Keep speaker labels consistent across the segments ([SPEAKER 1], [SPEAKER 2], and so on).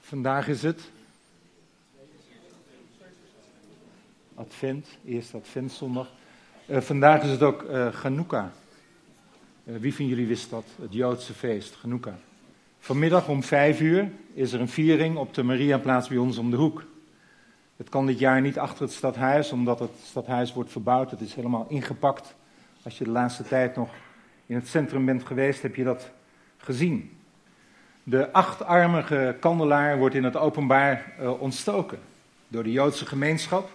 [SPEAKER 1] Vandaag is het Advent, eerste Adventzondag. Uh, vandaag is het ook uh, wie van jullie wist dat? Het Joodse feest, Chanukka. Vanmiddag om vijf uur is er een viering op de Mariaplaats bij ons om de hoek. Het kan dit jaar niet achter het stadhuis, omdat het stadhuis wordt verbouwd. Het is helemaal ingepakt. Als je de laatste tijd nog in het centrum bent geweest, heb je dat gezien. De achtarmige kandelaar wordt in het openbaar uh, ontstoken door de Joodse gemeenschap.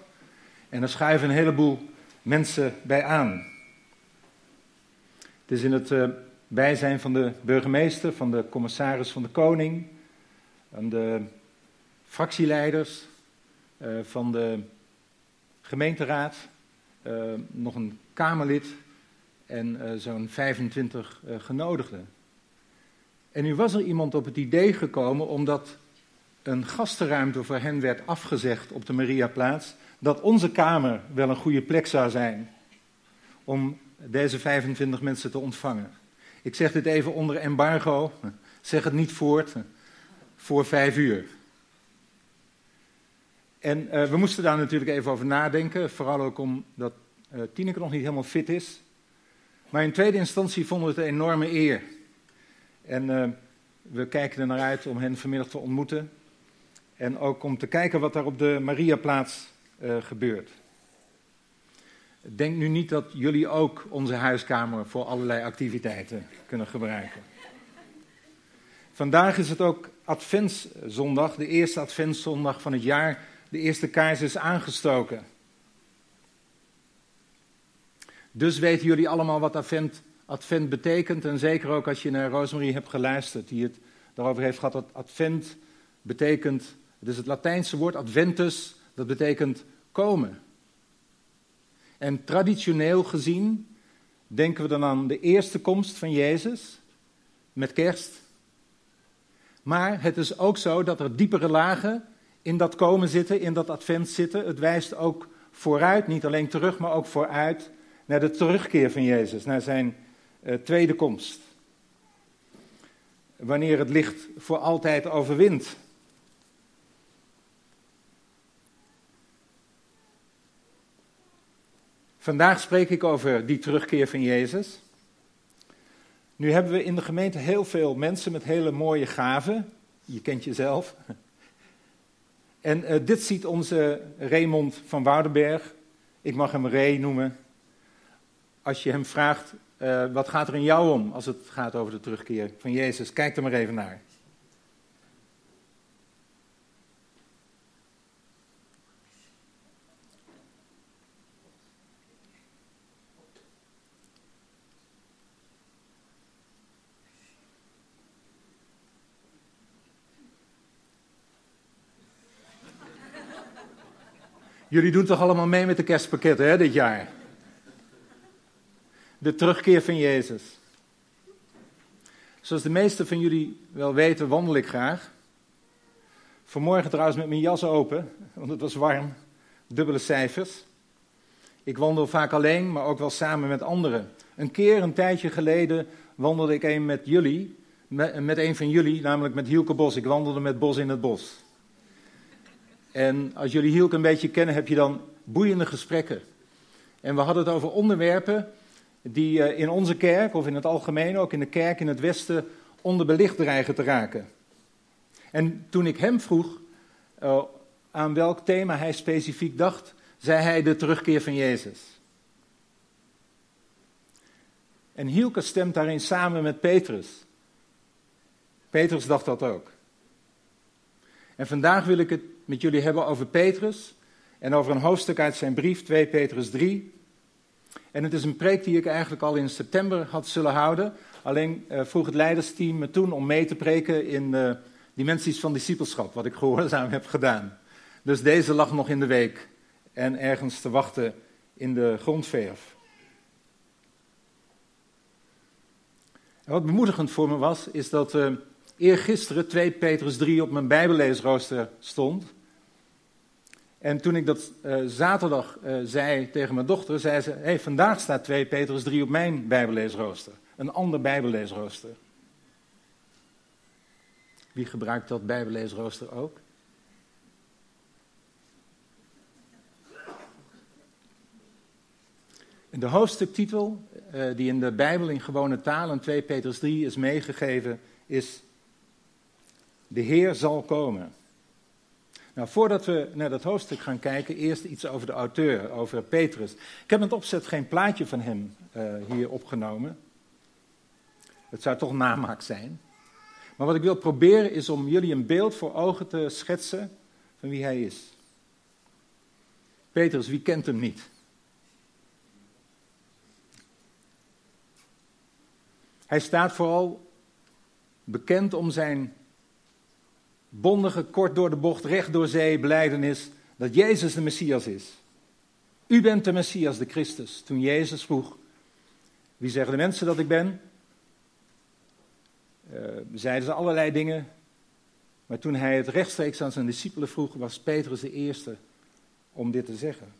[SPEAKER 1] En er schuiven een heleboel mensen bij aan. Het is in het uh, bijzijn van de burgemeester, van de commissaris van de koning, van de fractieleiders, uh, van de gemeenteraad, nog een Kamerlid en zo'n 25 genodigden. En nu was er iemand op het idee gekomen, omdat een gastenruimte voor hen werd afgezegd op de Mariaplaats, dat onze kamer wel een goede plek zou zijn om deze 25 mensen te ontvangen. Ik zeg dit even onder embargo, zeg het niet voort, voor vijf uur. En uh, we moesten daar natuurlijk even over nadenken, vooral ook omdat uh, Tineke nog niet helemaal fit is. Maar in tweede instantie vonden we het een enorme eer en uh, we kijken er naar uit om hen vanmiddag te ontmoeten. En ook om te kijken wat daar op de Mariaplaats uh, gebeurt. Denk nu niet dat jullie ook onze huiskamer voor allerlei activiteiten kunnen gebruiken. Vandaag is het ook Adventszondag, de eerste Adventszondag van het jaar. De eerste kaars is aangestoken. Dus weten jullie allemaal wat Advent advent betekent. En zeker ook als je naar Rosemarie hebt geluisterd, die het daarover heeft gehad. Dat advent betekent, het is het Latijnse woord adventus, dat betekent komen. En traditioneel gezien denken we dan aan de eerste komst van Jezus met kerst. Maar het is ook zo dat er diepere lagen in dat komen zitten, in dat advent zitten. Het wijst ook vooruit, niet alleen terug, maar ook vooruit naar de terugkeer van Jezus, naar zijn tweede komst. Wanneer het licht voor altijd overwint. Vandaag spreek ik over die terugkeer van Jezus. Nu hebben we in de gemeente heel veel mensen met hele mooie gaven. Je kent jezelf. En uh, dit ziet onze Raymond van Woudenberg. Ik mag hem Ray noemen. Als je hem vraagt uh, wat gaat er in jou om als het gaat over de terugkeer van Jezus? Kijk er maar even naar. Jullie doen toch allemaal mee met de kerstpakketten, hè, dit jaar? De terugkeer van Jezus. Zoals de meesten van jullie wel weten, wandel ik graag. Vanmorgen trouwens met mijn jas open, want het was warm. Dubbele cijfers. Ik wandel vaak alleen, maar ook wel samen met anderen. Een keer, een tijdje geleden, wandelde ik een met jullie, met, met een van jullie, namelijk met Hielke Bos. Ik wandelde met Bos in het Bos. En als jullie Hielke een beetje kennen, heb je dan boeiende gesprekken. En we hadden het over onderwerpen die eh, in onze kerk, of in het algemeen ook in de kerk in het Westen, onderbelicht dreigen te raken. En toen ik hem vroeg uh, aan welk thema hij specifiek dacht, zei hij de terugkeer van Jezus. En Hielke stemt daarin samen met Petrus. Petrus dacht dat ook. En vandaag wil ik het met jullie hebben over Petrus en over een hoofdstuk uit zijn brief, 2 Petrus 3, en het is een preek die ik eigenlijk al in september had zullen houden. Alleen uh, vroeg het leidersteam me toen om mee te preken in uh, dimensies van discipelschap, wat ik gehoorzaam heb gedaan. Dus deze lag nog in de week en ergens te wachten in de grondverf. En wat bemoedigend voor me was, is dat uh, eergisteren 2 Petrus 3 op mijn bijbelleesrooster stond. En toen ik dat uh, zaterdag uh, zei tegen mijn dochter, zei ze: hey, vandaag staat 2 Petrus 3 op mijn Bijbelleesrooster. Een ander Bijbelleesrooster. Wie gebruikt dat Bijbelleesrooster ook? De hoofdstuktitel uh, die in de Bijbel in gewone taal in 2 Petrus 3 is meegegeven is De Heer zal komen. Nou, voordat we naar dat hoofdstuk gaan kijken, eerst iets over de auteur, over Petrus. Ik heb met opzet geen plaatje van hem uh, hier opgenomen. Het zou toch namaak zijn. Maar wat ik wil proberen is om jullie een beeld voor ogen te schetsen van wie hij is. Petrus, wie kent hem niet? Hij staat vooral bekend om zijn bondige, kort door de bocht, recht door zee beleidenis dat Jezus de Messias is. U bent de Messias, de Christus. Toen Jezus vroeg, wie zeggen de mensen dat ik ben? Uh, zeiden ze allerlei dingen. Maar toen hij het rechtstreeks aan zijn discipelen vroeg, was Petrus de eerste om dit te zeggen.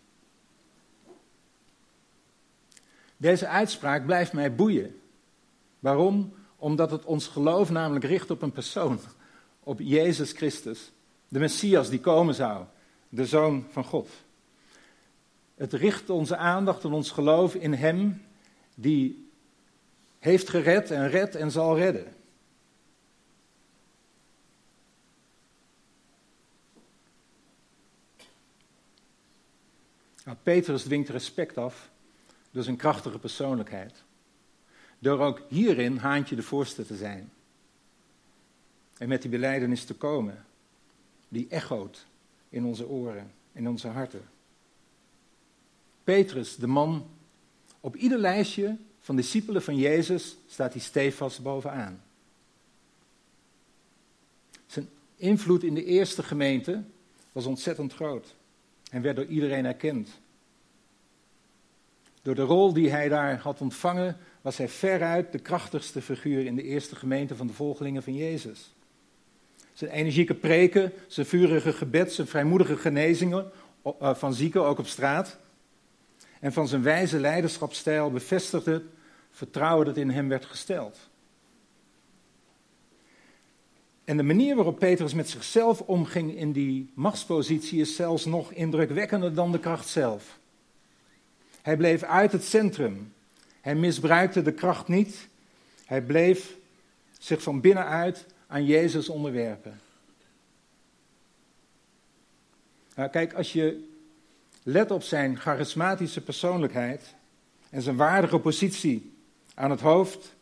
[SPEAKER 1] Deze uitspraak blijft mij boeien. Waarom? Omdat het ons geloof namelijk richt op een persoon, op Jezus Christus, de Messias die komen zou, de Zoon van God. Het richt onze aandacht en ons geloof in Hem die heeft gered en redt en zal redden. Nou, Petrus dwingt respect af door zijn krachtige persoonlijkheid. Door ook hierin haantje de voorste te zijn. En met die beleidenis te komen, die echoot in onze oren, in onze harten. Petrus, de man, op ieder lijstje van discipelen van Jezus staat hij stevast bovenaan. Zijn invloed in de eerste gemeente was ontzettend groot en werd door iedereen erkend. Door de rol die hij daar had ontvangen, was hij veruit de krachtigste figuur in de eerste gemeente van de volgelingen van Jezus. Zijn energieke preken, zijn vurige gebed, zijn vrijmoedige genezingen eh, van zieken, ook op straat. En van zijn wijze leiderschapsstijl bevestigde het vertrouwen dat in hem werd gesteld. En de manier waarop Petrus met zichzelf omging in die machtspositie is zelfs nog indrukwekkender dan de kracht zelf. Hij bleef uit het centrum. Hij misbruikte de kracht niet. Hij bleef zich van binnenuit aan Jezus onderwerpen. Nou, kijk, als je let op zijn charismatische persoonlijkheid en zijn waardige positie aan het hoofd,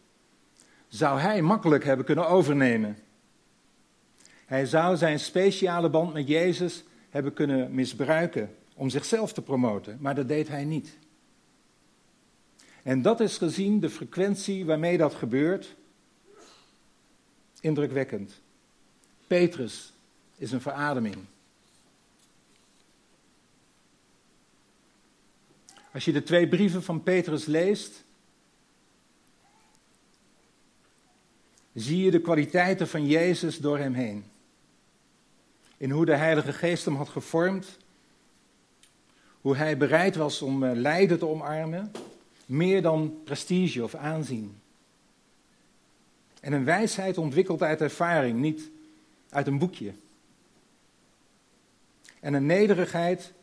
[SPEAKER 1] zou hij makkelijk hebben kunnen overnemen. Hij zou zijn speciale band met Jezus hebben kunnen misbruiken om zichzelf te promoten, maar dat deed hij niet. En dat is gezien de frequentie waarmee dat gebeurt, indrukwekkend. Petrus is een verademing. Als je de twee brieven van Petrus leest, zie je de kwaliteiten van Jezus door hem heen. In hoe de Heilige Geest hem had gevormd, hoe hij bereid was om eh, lijden te omarmen, meer dan prestige of aanzien. En een wijsheid ontwikkeld uit ervaring, niet uit een boekje. En een nederigheid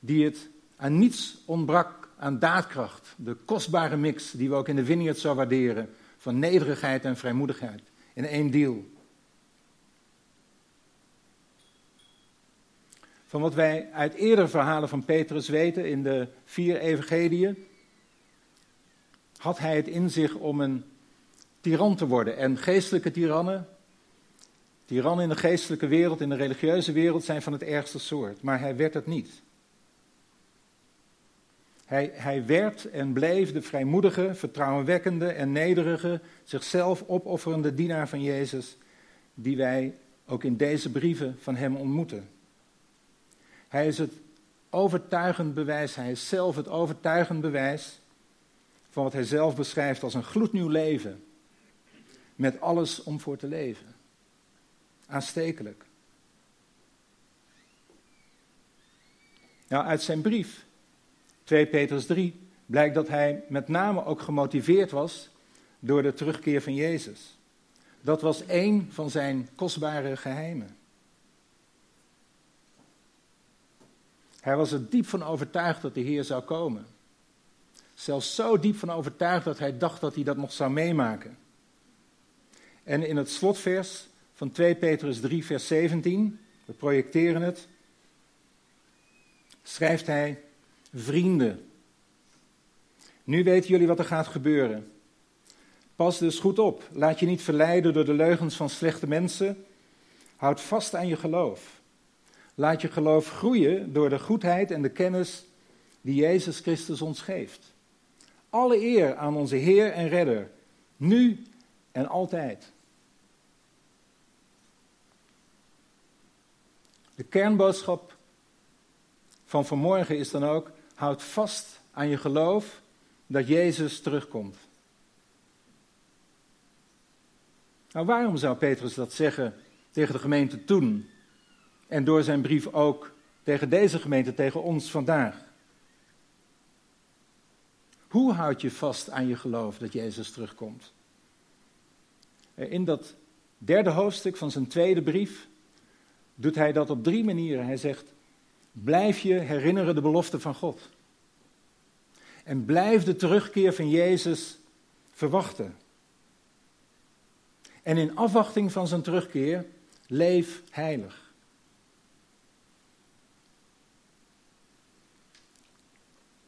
[SPEAKER 1] die het aan niets ontbrak aan daadkracht. De kostbare mix die we ook in de Vineyard zo waarderen. Van nederigheid en vrijmoedigheid in één deal. Van wat wij uit eerdere verhalen van Petrus weten in de vier evangeliën, had hij het in zich om een tiran te worden. En geestelijke tirannen, tirannen in de geestelijke wereld, in de religieuze wereld, zijn van het ergste soort. Maar hij werd het niet. Hij, hij werd en bleef de vrijmoedige, vertrouwenwekkende en nederige, zichzelf opofferende dienaar van Jezus, die wij ook in deze brieven van hem ontmoeten. Hij is het overtuigend bewijs, hij is zelf het overtuigend bewijs van wat hij zelf beschrijft als een gloednieuw leven. Met alles om voor te leven. Aanstekelijk. Nou, uit zijn brief, 2 Petrus 3, blijkt dat hij met name ook gemotiveerd was door de terugkeer van Jezus. Dat was één van zijn kostbare geheimen. Hij was er diep van overtuigd dat de Heer zou komen. Zelfs zo diep van overtuigd dat hij dacht dat hij dat nog zou meemaken. En in het slotvers van 2 Petrus 3, vers 17, we projecteren het, schrijft hij: Vrienden, nu weten jullie wat er gaat gebeuren. Pas dus goed op. Laat je niet verleiden door de leugens van slechte mensen. Houd vast aan je geloof. Laat je geloof groeien door de goedheid en de kennis die Jezus Christus ons geeft. Alle eer aan onze Heer en Redder, nu en altijd. De kernboodschap van vanmorgen is dan ook: houd vast aan je geloof dat Jezus terugkomt. Nou, waarom zou Petrus dat zeggen tegen de gemeente toen? En door zijn brief ook tegen deze gemeente, tegen ons vandaag? Hoe houd je vast aan je geloof dat Jezus terugkomt? In dat derde hoofdstuk van zijn tweede brief doet hij dat op drie manieren. Hij zegt: Blijf je herinneren de belofte van God. En blijf de terugkeer van Jezus verwachten. En in afwachting van zijn terugkeer, leef heilig.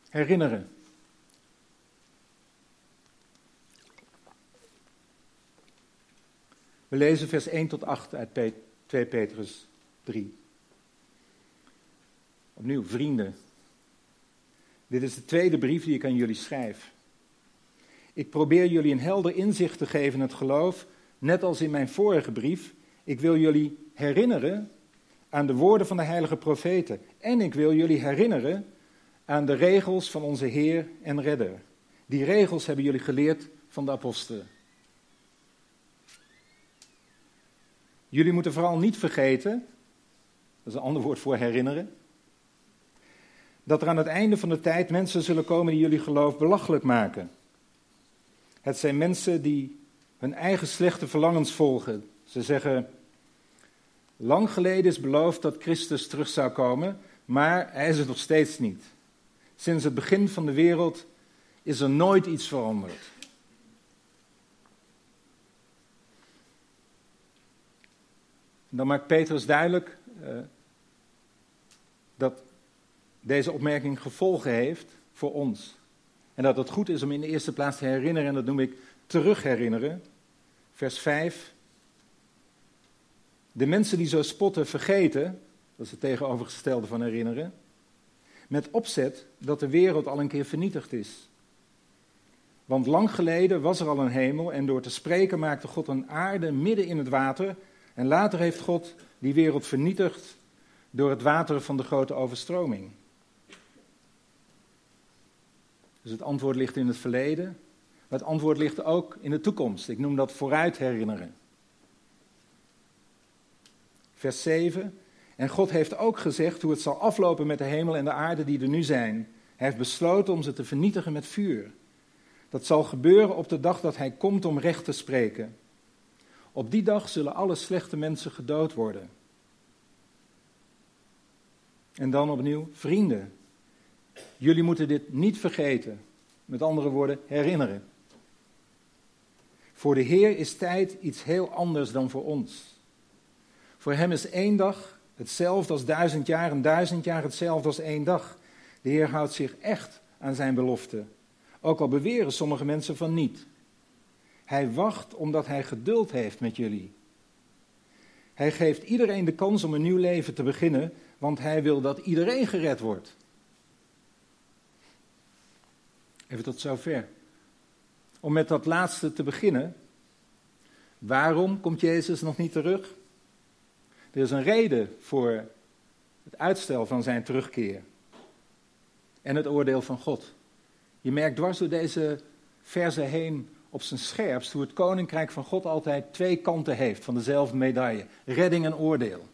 [SPEAKER 1] Herinneren. We lezen vers 1 tot 8 uit 2 Petrus 3. Opnieuw, vrienden. Dit is de tweede brief die ik aan jullie schrijf. Ik probeer jullie een helder inzicht te geven in het geloof net als in mijn vorige brief, ik wil jullie herinneren aan de woorden van de heilige profeten. En ik wil jullie herinneren aan de regels van onze Heer en Redder. Die regels hebben jullie geleerd van de apostelen. Jullie moeten vooral niet vergeten, is een ander woord voor herinneren, dat er aan het einde van de tijd mensen zullen komen die jullie geloof belachelijk maken. Het zijn mensen die hun eigen slechte verlangens volgen. Ze zeggen, lang geleden is beloofd dat Christus terug zou komen, maar hij is het nog steeds niet. Sinds het begin van de wereld is er nooit iets veranderd. Dan maakt Petrus duidelijk uh, dat deze opmerking gevolgen heeft voor ons. En dat het goed is om in de eerste plaats te herinneren, en dat noem ik terug herinneren. Vers 5. De mensen die zo spotten vergeten, dat is het tegenovergestelde van herinneren, met opzet dat de wereld al een keer vernietigd is. Want lang geleden was er al een hemel en door te spreken maakte God een aarde midden in het water. En later heeft God die wereld vernietigd door het water van de grote overstroming. Dus het antwoord ligt in het verleden, maar het antwoord ligt ook in de toekomst. Ik noem dat vooruit herinneren. Vers 7. En God heeft ook gezegd hoe het zal aflopen met de hemel en de aarde die er nu zijn. Hij heeft besloten om ze te vernietigen met vuur. Dat zal gebeuren op de dag dat hij komt om recht te spreken. Op die dag zullen alle slechte mensen gedood worden. En dan opnieuw, vrienden, jullie moeten dit niet vergeten. Met andere woorden, herinneren. Voor de Heer is tijd iets heel anders dan voor ons. Voor Hem is één dag hetzelfde als duizend jaar en duizend jaar hetzelfde als één dag. De Heer houdt zich echt aan zijn belofte. Ook al beweren sommige mensen van niet. Hij wacht omdat Hij geduld heeft met jullie. Hij geeft iedereen de kans om een nieuw leven te beginnen, want Hij wil dat iedereen gered wordt. Even tot zover. Om met dat laatste te beginnen. Waarom komt Jezus nog niet terug? Er is een reden voor het uitstel van zijn terugkeer. En het oordeel van God. Je merkt dwars door deze verse heen op zijn scherpst hoe het koninkrijk van God altijd twee kanten heeft van dezelfde medaille: redding en oordeel.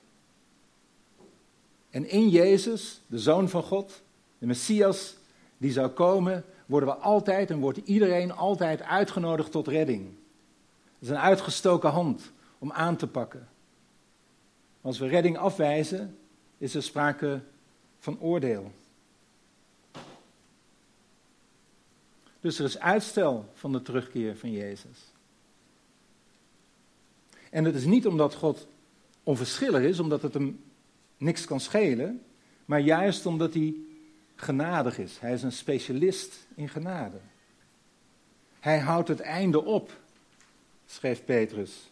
[SPEAKER 1] En in Jezus, de Zoon van God, de Messias die zou komen, worden we altijd en wordt iedereen altijd uitgenodigd tot redding. is een uitgestoken hand om aan te pakken. Als we redding afwijzen, is er sprake van oordeel. Dus er is uitstel van de terugkeer van Jezus. En het is niet omdat God onverschillig is, omdat het hem niks kan schelen, maar juist omdat hij genadig is. Hij is een specialist in genade. Hij houdt het einde op, schreef Petrus.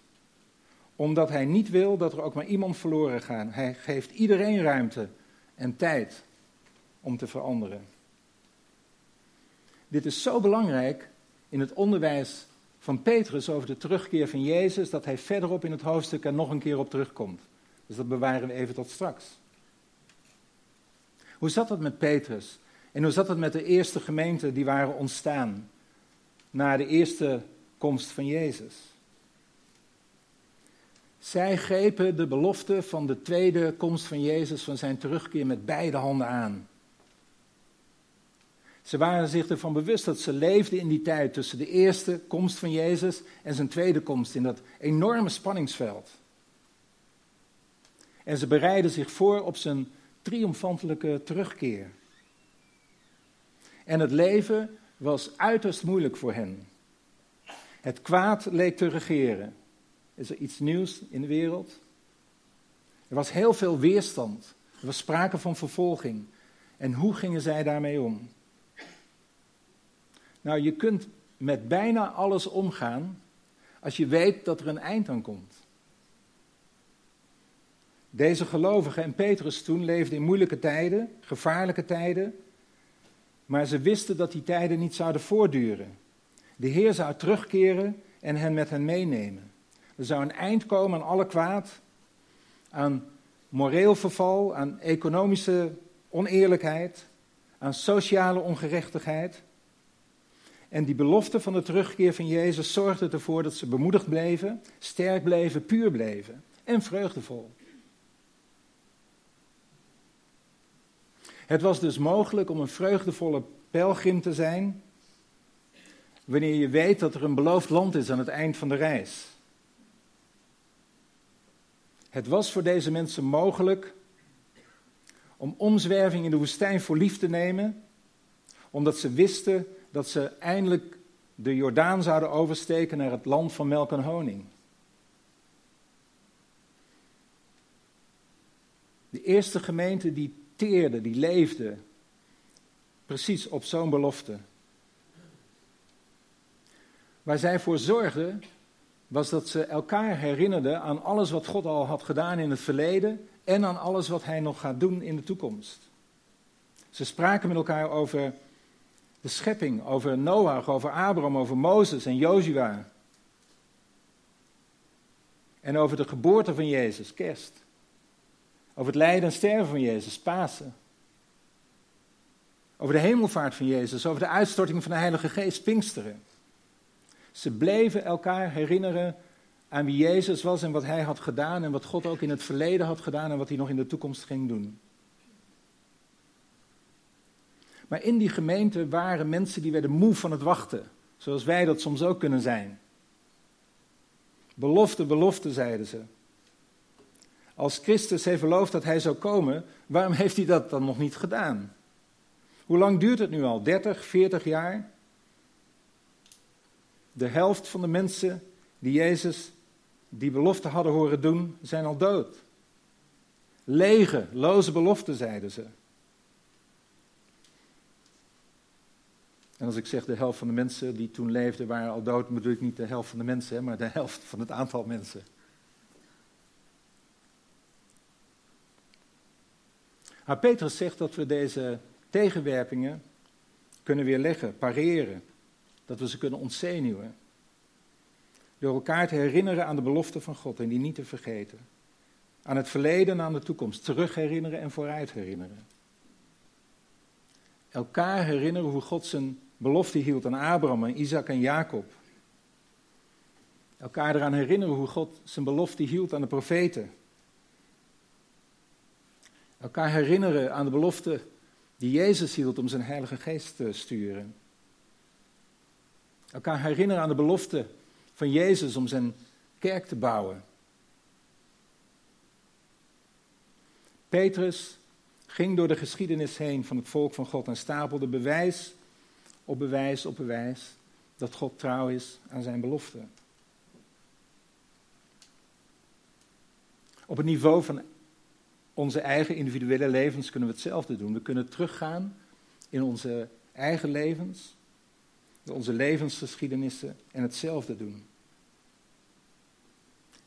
[SPEAKER 1] Omdat hij niet wil dat er ook maar iemand verloren gaat. Hij geeft iedereen ruimte en tijd om te veranderen. Dit is zo belangrijk in het onderwijs van Petrus over de terugkeer van Jezus, dat hij verderop in het hoofdstuk er nog een keer op terugkomt. Dus dat bewaren we even tot straks. Hoe zat het met Petrus? En hoe zat het met de eerste gemeenten die waren ontstaan na de eerste komst van Jezus? Zij grepen de belofte van de tweede komst van Jezus, van zijn terugkeer, met beide handen aan. Ze waren zich ervan bewust dat ze leefden in die tijd tussen de eerste komst van Jezus en zijn tweede komst in dat enorme spanningsveld. En ze bereiden zich voor op zijn triomfantelijke terugkeer. En het leven was uiterst moeilijk voor hen. Het kwaad leek te regeren. Is er iets nieuws in de wereld? Er was heel veel weerstand. Er was sprake van vervolging. En hoe gingen zij daarmee om? Nou, je kunt met bijna alles omgaan als je weet dat er een eind aan komt. Deze gelovigen en Petrus toen leefden in moeilijke tijden, gevaarlijke tijden, maar ze wisten dat die tijden niet zouden voortduren. De Heer zou terugkeren en hen met hen meenemen. Er zou een eind komen aan alle kwaad, aan moreel verval, aan economische oneerlijkheid, aan sociale ongerechtigheid. En die belofte van de terugkeer van Jezus zorgde ervoor dat ze bemoedigd bleven, sterk bleven, puur bleven en vreugdevol. Het was dus mogelijk om een vreugdevolle pelgrim te zijn wanneer je weet dat er een beloofd land is aan het eind van de reis. Het was voor deze mensen mogelijk om omzwerving in de woestijn voor lief te nemen, omdat ze wisten dat ze eindelijk de Jordaan zouden oversteken naar het land van melk en honing. De eerste gemeente die die leefde precies op zo'n belofte. Waar zij voor zorgden, was dat ze elkaar herinnerden aan alles wat God al had gedaan in het verleden en aan alles wat Hij nog gaat doen in de toekomst. Ze spraken met elkaar over de schepping, over Noach, over Abraham, over Mozes en Jozua. En over de geboorte van Jezus, kerst. Over het lijden en sterven van Jezus, Pasen. Over de hemelvaart van Jezus, over de uitstorting van de Heilige Geest, Pinksteren. Ze bleven elkaar herinneren aan wie Jezus was en wat hij had gedaan en wat God ook in het verleden had gedaan en wat hij nog in de toekomst ging doen. Maar in die gemeente waren mensen die werden moe van het wachten, zoals wij dat soms ook kunnen zijn. Belofte, belofte, zeiden ze. Als Christus heeft beloofd dat hij zou komen, waarom heeft hij dat dan nog niet gedaan? Hoe lang duurt het nu al? 30, 40 jaar? De helft van de mensen die Jezus die belofte hadden horen doen, zijn al dood. Lege, loze beloften, zeiden ze. En als ik zeg de helft van de mensen die toen leefden waren al dood, bedoel ik niet de helft van de mensen, maar de helft van het aantal mensen. Maar Petrus zegt dat we deze tegenwerpingen kunnen weerleggen, pareren, dat we ze kunnen ontzenuwen. Door elkaar te herinneren aan de belofte van God en die niet te vergeten. Aan het verleden en aan de toekomst, terug herinneren en vooruit herinneren. Elkaar herinneren hoe God zijn belofte hield aan Abraham en Isaac en Jacob. Elkaar eraan herinneren hoe God zijn belofte hield aan de profeten. Elkaar herinneren aan de belofte die Jezus hield om zijn Heilige Geest te sturen. Elkaar herinneren aan de belofte van Jezus om zijn kerk te bouwen. Petrus ging door de geschiedenis heen van het volk van God en stapelde bewijs op bewijs op bewijs dat God trouw is aan zijn belofte. Op het niveau van onze eigen individuele levens kunnen we hetzelfde doen. We kunnen teruggaan in onze eigen levens, onze levensgeschiedenissen en hetzelfde doen.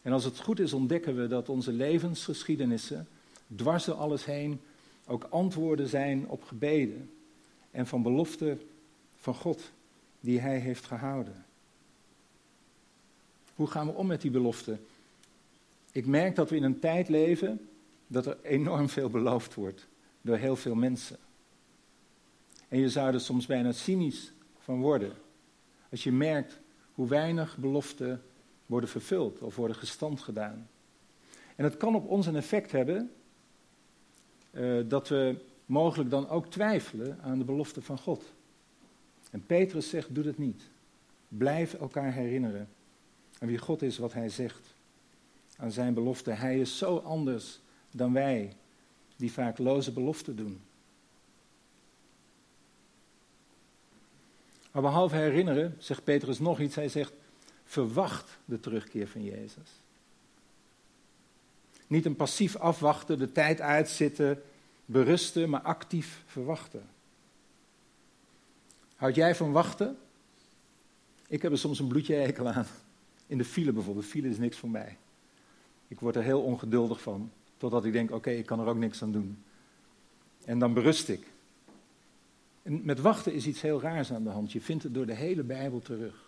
[SPEAKER 1] En als het goed is, ontdekken we dat onze levensgeschiedenissen dwars door alles heen ook antwoorden zijn op gebeden en van beloften van God die Hij heeft gehouden. Hoe gaan we om met die beloften? Ik merk dat we in een tijd leven dat er enorm veel beloofd wordt door heel veel mensen. En je zou er soms bijna cynisch van worden. Als je merkt hoe weinig beloften worden vervuld of worden gestand gedaan. En het kan op ons een effect hebben uh, dat we mogelijk dan ook twijfelen aan de belofte van God. En Petrus zegt, doe dat niet. Blijf elkaar herinneren aan wie God is, wat hij zegt. Aan zijn belofte. Hij is zo anders dan wij, die vaak loze beloften doen. Maar behalve herinneren, zegt Petrus nog iets. Hij zegt, verwacht de terugkeer van Jezus. Niet een passief afwachten, de tijd uitzitten, berusten, maar actief verwachten. Houd jij van wachten? Ik heb er soms een bloedje hekel aan. In de file bijvoorbeeld. File is niks voor mij. Ik word er heel ongeduldig van. Totdat ik denk, oké, ik kan er ook niks aan doen. En dan berust ik. En met wachten is iets heel raars aan de hand. Je vindt het door de hele Bijbel terug.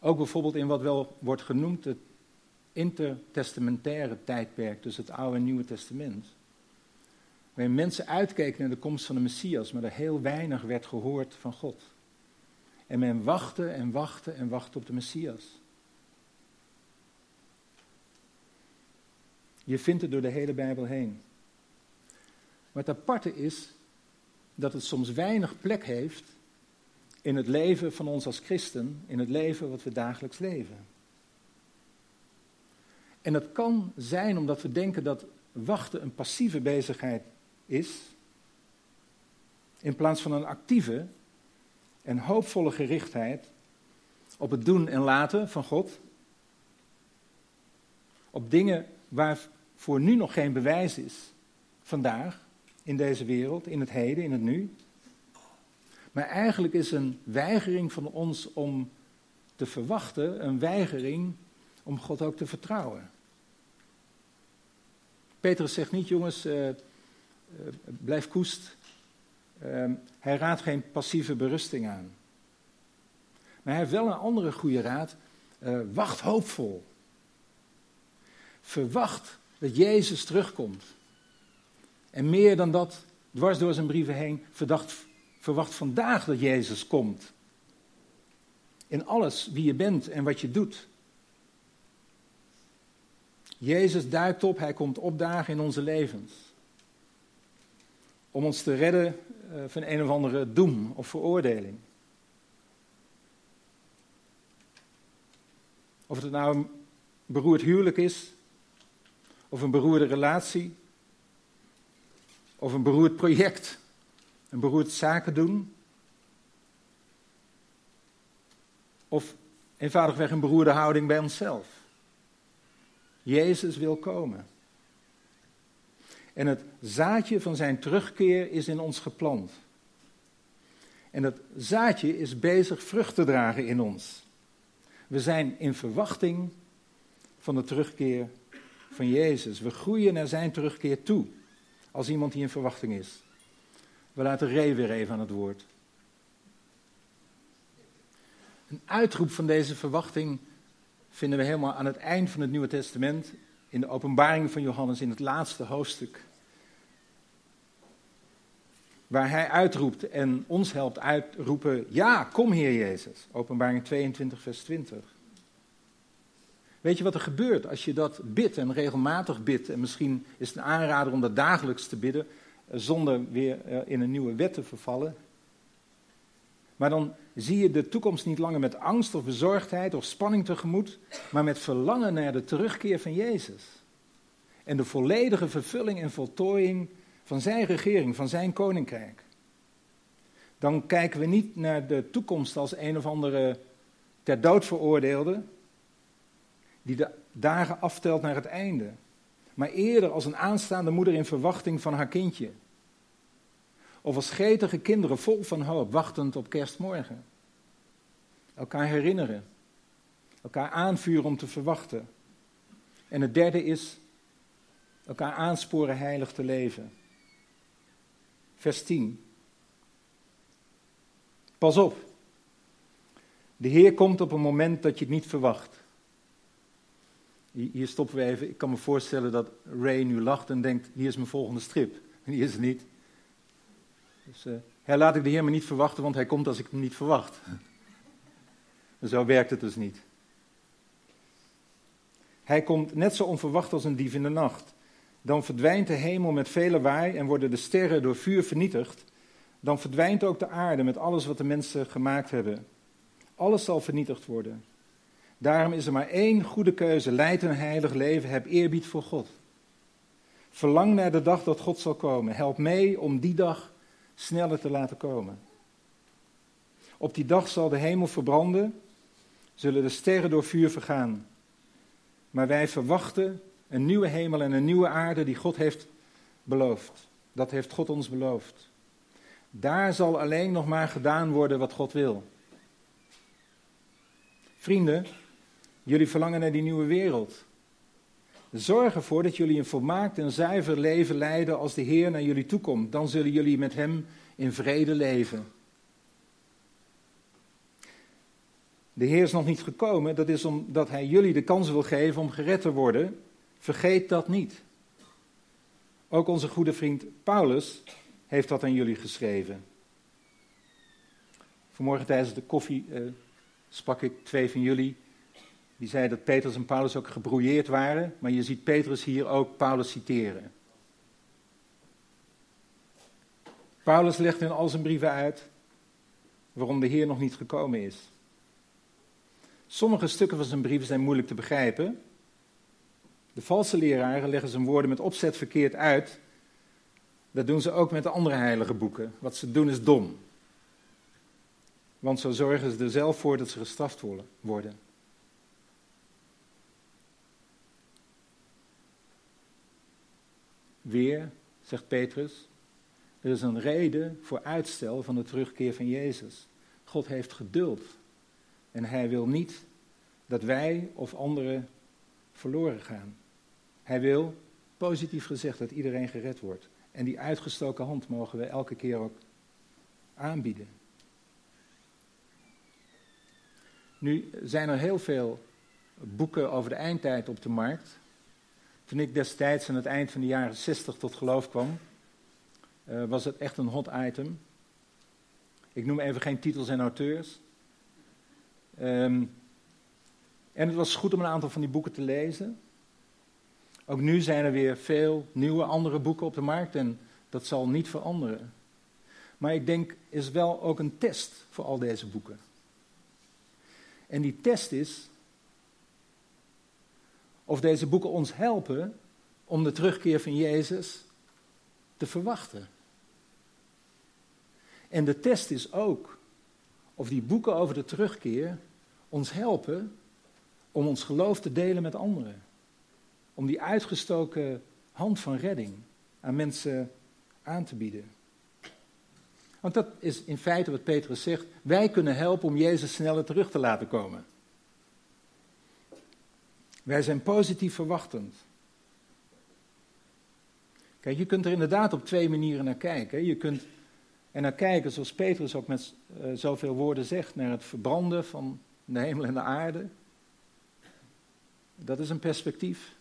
[SPEAKER 1] Ook bijvoorbeeld in wat wel wordt genoemd het intertestamentaire tijdperk tussen het Oude en Nieuwe Testament. Waarin mensen uitkeken naar de komst van de Messias, maar er heel weinig werd gehoord van God. En men wachtte en wachtte en wachtte op de Messias. Je vindt het door de hele Bijbel heen. Maar het aparte is dat het soms weinig plek heeft in het leven van ons als christen, in het leven wat we dagelijks leven. En dat kan zijn omdat we denken dat wachten een passieve bezigheid is, in plaats van een actieve en hoopvolle gerichtheid op het doen en laten van God, op dingen waarvoor nu nog geen bewijs is, vandaag, in deze wereld, in het heden, in het nu. Maar eigenlijk is een weigering van ons om te verwachten, een weigering om God ook te vertrouwen. Petrus zegt niet, jongens, uh, blijf koest. Uh, hij raadt geen passieve berusting aan. Maar hij heeft wel een andere goede raad. Uh, wacht hoopvol. Verwacht dat Jezus terugkomt. En meer dan dat, dwars door zijn brieven heen, verdacht, verwacht vandaag dat Jezus komt. In alles wie je bent en wat je doet. Jezus duikt op, hij komt opdagen in onze levens. Om ons te redden eh, van een of andere doem of veroordeling. Of het nou een beroerd huwelijk is, of een beroerde relatie, of een beroerd project, een beroerd zaken doen, of eenvoudigweg een beroerde houding bij onszelf. Jezus wil komen. En het zaadje van zijn terugkeer is in ons geplant. En dat zaadje is bezig vrucht te dragen in ons. We zijn in verwachting van de terugkeer van Jezus. We groeien naar zijn terugkeer toe. Als iemand die in verwachting is. We laten Ray weer even aan het woord. Een uitroep van deze verwachting vinden we helemaal aan het eind van het Nieuwe Testament. In de openbaring van Johannes in het laatste hoofdstuk. Waar hij uitroept en ons helpt uitroepen: Ja, kom Heer Jezus. Openbaring 22, vers 20. Weet je wat er gebeurt als je dat bidt en regelmatig bidt? En misschien is het een aanrader om dat dagelijks te bidden, eh, zonder weer eh, in een nieuwe wet te vervallen. Maar dan zie je de toekomst niet langer met angst of bezorgdheid of spanning tegemoet, maar met verlangen naar de terugkeer van Jezus. En de volledige vervulling en voltooiing van zijn regering, van zijn koninkrijk. Dan kijken we niet naar de toekomst als een of andere ter dood veroordeelde, die de dagen aftelt naar het einde. Maar eerder als een aanstaande moeder in verwachting van haar kindje. Of als gretige kinderen vol van hoop, wachtend op kerstmorgen. Elkaar herinneren. Elkaar aanvuren om te verwachten. En het derde is elkaar aansporen heilig te leven. Vers 10. Pas op. De Heer komt op een moment dat je het niet verwacht. Hier stoppen we even. Ik kan me voorstellen dat Ray nu lacht en denkt: hier is mijn volgende strip. En die is het niet. Dus uh, laat ik de Heer niet verwachten, want hij komt als ik hem niet verwacht. zo werkt het dus niet. Hij komt net zo onverwacht als een dief in de nacht. Dan verdwijnt de hemel met vele waai en worden de sterren door vuur vernietigd. Dan verdwijnt ook de aarde met alles wat de mensen gemaakt hebben. Alles zal vernietigd worden. Daarom is er maar één goede keuze. Leid een heilig leven. Heb eerbied voor God. Verlang naar de dag dat God zal komen. Help mee om die dag sneller te laten komen. Op die dag zal de hemel verbranden, zullen de sterren door vuur vergaan. Maar wij verwachten een nieuwe hemel en een nieuwe aarde die God heeft beloofd. Dat heeft God ons beloofd. Daar zal alleen nog maar gedaan worden wat God wil. Vrienden, jullie verlangen naar die nieuwe wereld. Zorg ervoor dat jullie een volmaakt en zuiver leven leiden als de Heer naar jullie toekomt. Dan zullen jullie met Hem in vrede leven. De Heer is nog niet gekomen, dat is omdat Hij jullie de kans wil geven om gered te worden. Vergeet dat niet. Ook onze goede vriend Paulus heeft dat aan jullie geschreven. Vanmorgen tijdens de koffie uh, sprak ik twee van jullie die zei dat Petrus en Paulus ook gebrouilleerd waren, maar je ziet Petrus hier ook Paulus citeren. Paulus legt in al zijn brieven uit waarom de Heer nog niet gekomen is. Sommige stukken van zijn brieven zijn moeilijk te begrijpen. De valse leraren leggen zijn woorden met opzet verkeerd uit. Dat doen ze ook met de andere heilige boeken. Wat ze doen is dom. Want zo zorgen ze er zelf voor dat ze gestraft worden. Weer, zegt Petrus, er is een reden voor uitstel van de terugkeer van Jezus. God heeft geduld. En hij wil niet dat wij of anderen verloren gaan. Hij wil, positief gezegd, dat iedereen gered wordt. En die uitgestoken hand mogen we elke keer ook aanbieden. Nu zijn er heel veel boeken over de eindtijd op de markt. Toen ik destijds aan het eind van de jaren 60 tot geloof kwam, uh, was het echt een hot item. Ik noem even geen titels en auteurs. Um, en het was goed om een aantal van die boeken te lezen. Ook nu zijn er weer veel nieuwe andere boeken op de markt en dat zal niet veranderen. Maar ik denk, is wel ook een test voor al deze boeken. En die test is of deze boeken ons helpen om de terugkeer van Jezus te verwachten. En de test is ook of die boeken over de terugkeer ons helpen om ons geloof te delen met anderen. Om die uitgestoken hand van redding aan mensen aan te bieden. Want dat is in feite wat Petrus zegt. Wij kunnen helpen om Jezus sneller terug te laten komen. Wij zijn positief verwachtend. Kijk, je kunt er inderdaad op twee manieren naar kijken. Je kunt er naar kijken, zoals Petrus ook met uh, zoveel woorden zegt, naar het verbranden van de hemel en de aarde. Dat is een perspectief.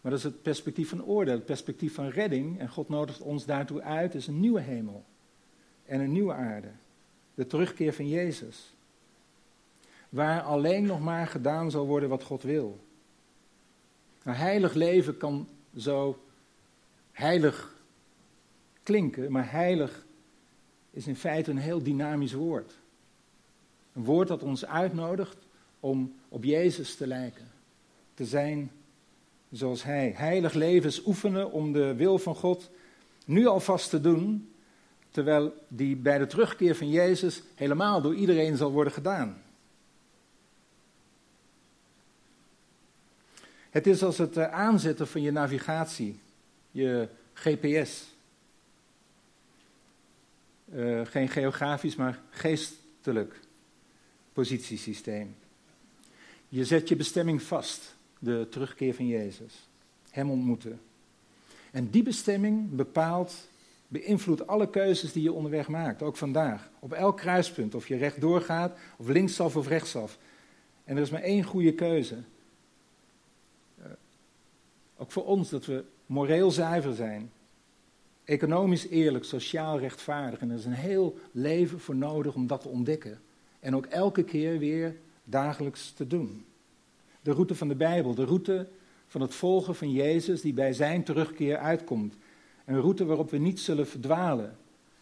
[SPEAKER 1] Maar dat is het perspectief van oordeel, het perspectief van redding. En God nodigt ons daartoe uit, is een nieuwe hemel en een nieuwe aarde. De terugkeer van Jezus. Waar alleen nog maar gedaan zal worden wat God wil. Heilig leven kan zo heilig klinken, maar heilig is in feite een heel dynamisch woord. Een woord dat ons uitnodigt om op Jezus te lijken. Te zijn zoals Hij. Heilig levens oefenen om de wil van God nu alvast te doen, terwijl die bij de terugkeer van Jezus helemaal door iedereen zal worden gedaan. Het is als het eh, aanzetten van je navigatie, je GPS. Uh, geen geografisch, maar geestelijk positiesysteem. Je zet je bestemming vast, de terugkeer van Jezus, Hem ontmoeten. En die bestemming bepaalt, beïnvloedt alle keuzes die je onderweg maakt, ook vandaag. Op elk kruispunt, of je rechtdoor gaat, of linksaf of rechtsaf. En er is maar één goede keuze. Ook voor ons, dat we moreel zuiver zijn. Economisch eerlijk, sociaal rechtvaardig. En er is een heel leven voor nodig om dat te ontdekken. En ook elke keer weer dagelijks te doen. De route van de Bijbel, de route van het volgen van Jezus die bij zijn terugkeer uitkomt. Een route waarop we niet zullen verdwalen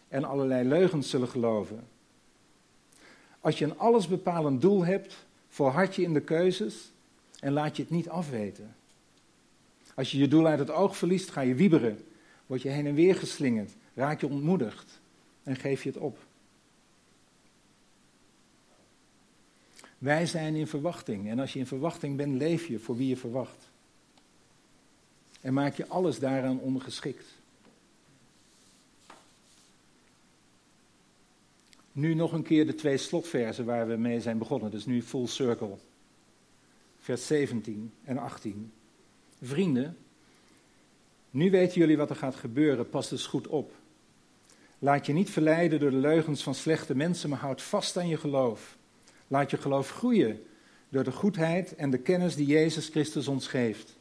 [SPEAKER 1] en allerlei leugens zullen geloven. Als je een allesbepalend doel hebt, volhard je in de keuzes en laat je het niet afweten. Als je je doel uit het oog verliest, ga je wieberen, word je heen en weer geslingerd, raak je ontmoedigd en geef je het op. Wij zijn in verwachting. En als je in verwachting bent, leef je voor wie je verwacht. En maak je alles daaraan ondergeschikt. Nu nog een keer de twee slotversen waar we mee zijn begonnen. Dus nu full circle. Vers 17 en 18. Vrienden, nu weten jullie wat er gaat gebeuren. Pas dus goed op. Laat je niet verleiden door de leugens van slechte mensen, maar houd vast aan je geloof. Laat je geloof groeien door de goedheid en de kennis die Jezus Christus ons geeft.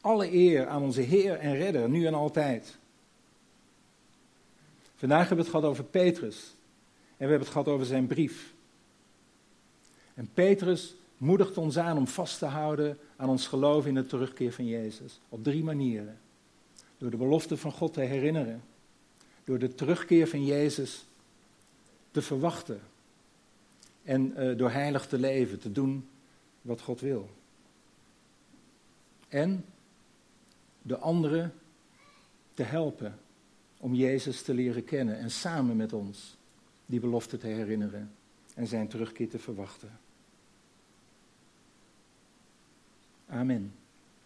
[SPEAKER 1] Alle eer aan onze Heer en Redder, nu en altijd. Vandaag hebben we het gehad over Petrus. En we hebben het gehad over zijn brief. En Petrus moedigt ons aan om vast te houden aan ons geloof in de terugkeer van Jezus. Op drie manieren. Door de belofte van God te herinneren. Door de terugkeer van Jezus te verwachten en uh, door heilig te leven, te doen wat God wil. En de anderen te helpen om Jezus te leren kennen en samen met ons die belofte te herinneren en zijn terugkeer te verwachten. Amen.